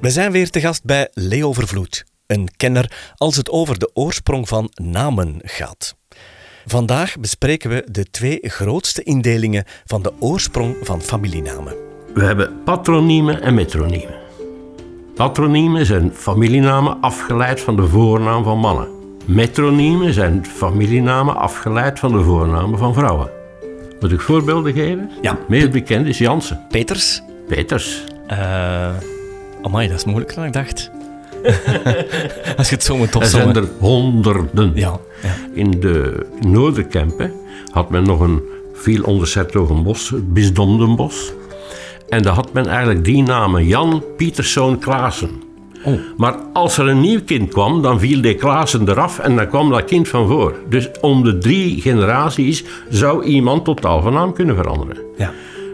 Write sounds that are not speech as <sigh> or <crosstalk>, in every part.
We zijn weer te gast bij Leo Vervloed, een kenner als het over de oorsprong van namen gaat. Vandaag bespreken we de twee grootste indelingen van de oorsprong van familienamen. We hebben patroniemen en metroniemen. Patroniemen zijn familienamen afgeleid van de voornaam van mannen. Metroniemen zijn familienamen afgeleid van de voornamen van vrouwen. Moet ik voorbeelden geven? Ja. Het meest bekend is Jansen. Peters. Peters. Uh, amai, dat is moeilijker dan ik dacht. <laughs> Als je het zo moet Er zijn opzommen. er honderden. Ja, ja. In de Noorderkempen had men nog een veel onderzettogenbos, het bisdom Den Bosch. En daar had men eigenlijk die namen, Jan Pieterszoon Klaassen. Oh. Maar als er een nieuw kind kwam, dan viel die Klaassen eraf en dan kwam dat kind van voor. Dus om de drie generaties zou iemand totaal van naam kunnen veranderen. ja.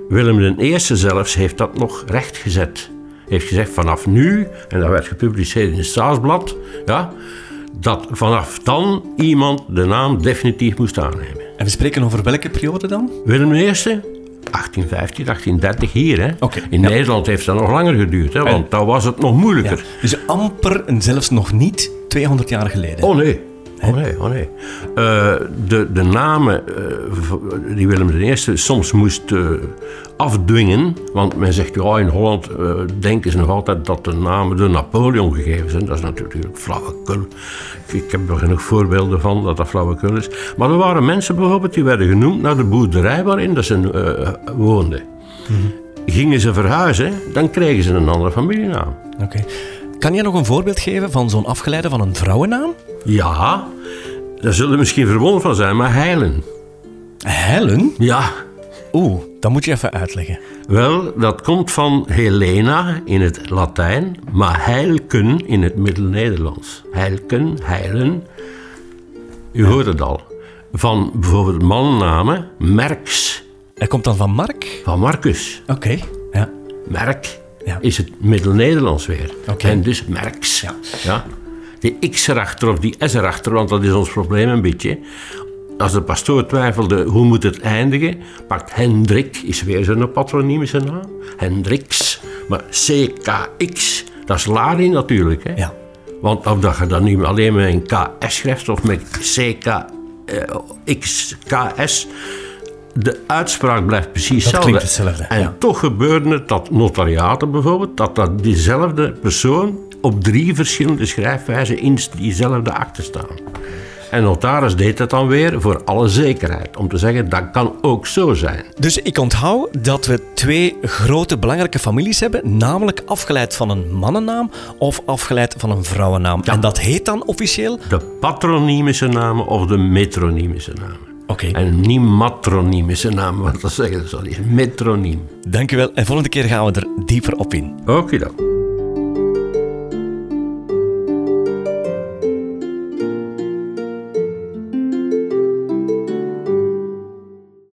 Willem I zelfs heeft dat nog rechtgezet. Heeft gezegd vanaf nu, en dat werd gepubliceerd in het Staatsblad, ja, dat vanaf dan iemand de naam definitief moest aannemen. En we spreken over welke periode dan? Willem I, 1815, 1830 hier. Hè. In ja. Nederland heeft dat nog langer geduurd, hè, want daar was het nog moeilijker. Ja. Dus amper en zelfs nog niet 200 jaar geleden. Oh nee. Oh nee, oh nee. Eh, de, de namen eh, die Willem I soms moest eh, afdwingen, want men zegt ja, in Holland denken ze nog altijd dat de namen door Napoleon gegeven zijn. Dat is natuurlijk flauwekul. Ik, heb er genoeg voorbeelden van dat dat flauwekul is. Maar er waren mensen bijvoorbeeld die werden genoemd naar de boerderij waarin dat ze woonden. Gingen ze verhuizen, dan kregen ze een andere familienaam. Oké. Kan je nog een voorbeeld geven van zo'n afgeleide van een vrouwennaam? Ja, daar zullen we misschien verwonderd van zijn, maar heilen. Helen? Ja, Oeh, dat moet je even uitleggen. Wel, dat komt van Helena in het Latijn, maar heilken in het Middel-Nederlands. Heilken, heilen. U hoort het al. Van bijvoorbeeld mannennamen, Merks, Hij komt dan van Mark? van Marcus. Oké, ja. Merk Ja. is het Middel-Nederlands weer. En dus Merks. Ja. Ja. Die X erachter of die S erachter, want dat is ons probleem een beetje. Als de pastoor twijfelde hoe moet het eindigen, pakt Hendrik, is weer zo'n patroniemische naam. Hendrix. Maar CKX, dat is Lari natuurlijk. Hè? Ja. Want of dat je dan nu alleen met een KS schrijft of met CKXKS, de uitspraak blijft precies Dat hetzelfde. klinkt hetzelfde, En ja. toch gebeurde het dat notariaten bijvoorbeeld, dat, dat diezelfde persoon op drie verschillende schrijfwijzen in diezelfde akte staan. En notaris deed het dan weer voor alle zekerheid, om te zeggen dat kan ook zo zijn. Dus ik onthoud dat we twee grote belangrijke families hebben, namelijk afgeleid van een mannennaam of afgeleid van een vrouwennaam. En dat heet dan officieel? De patroniemische namen of de metroniemische namen. Oké, En niet matroniemische namen, want dat zeggen ze al, is metroniem. dankjewel. En volgende keer gaan we er dieper op in. Oké dan.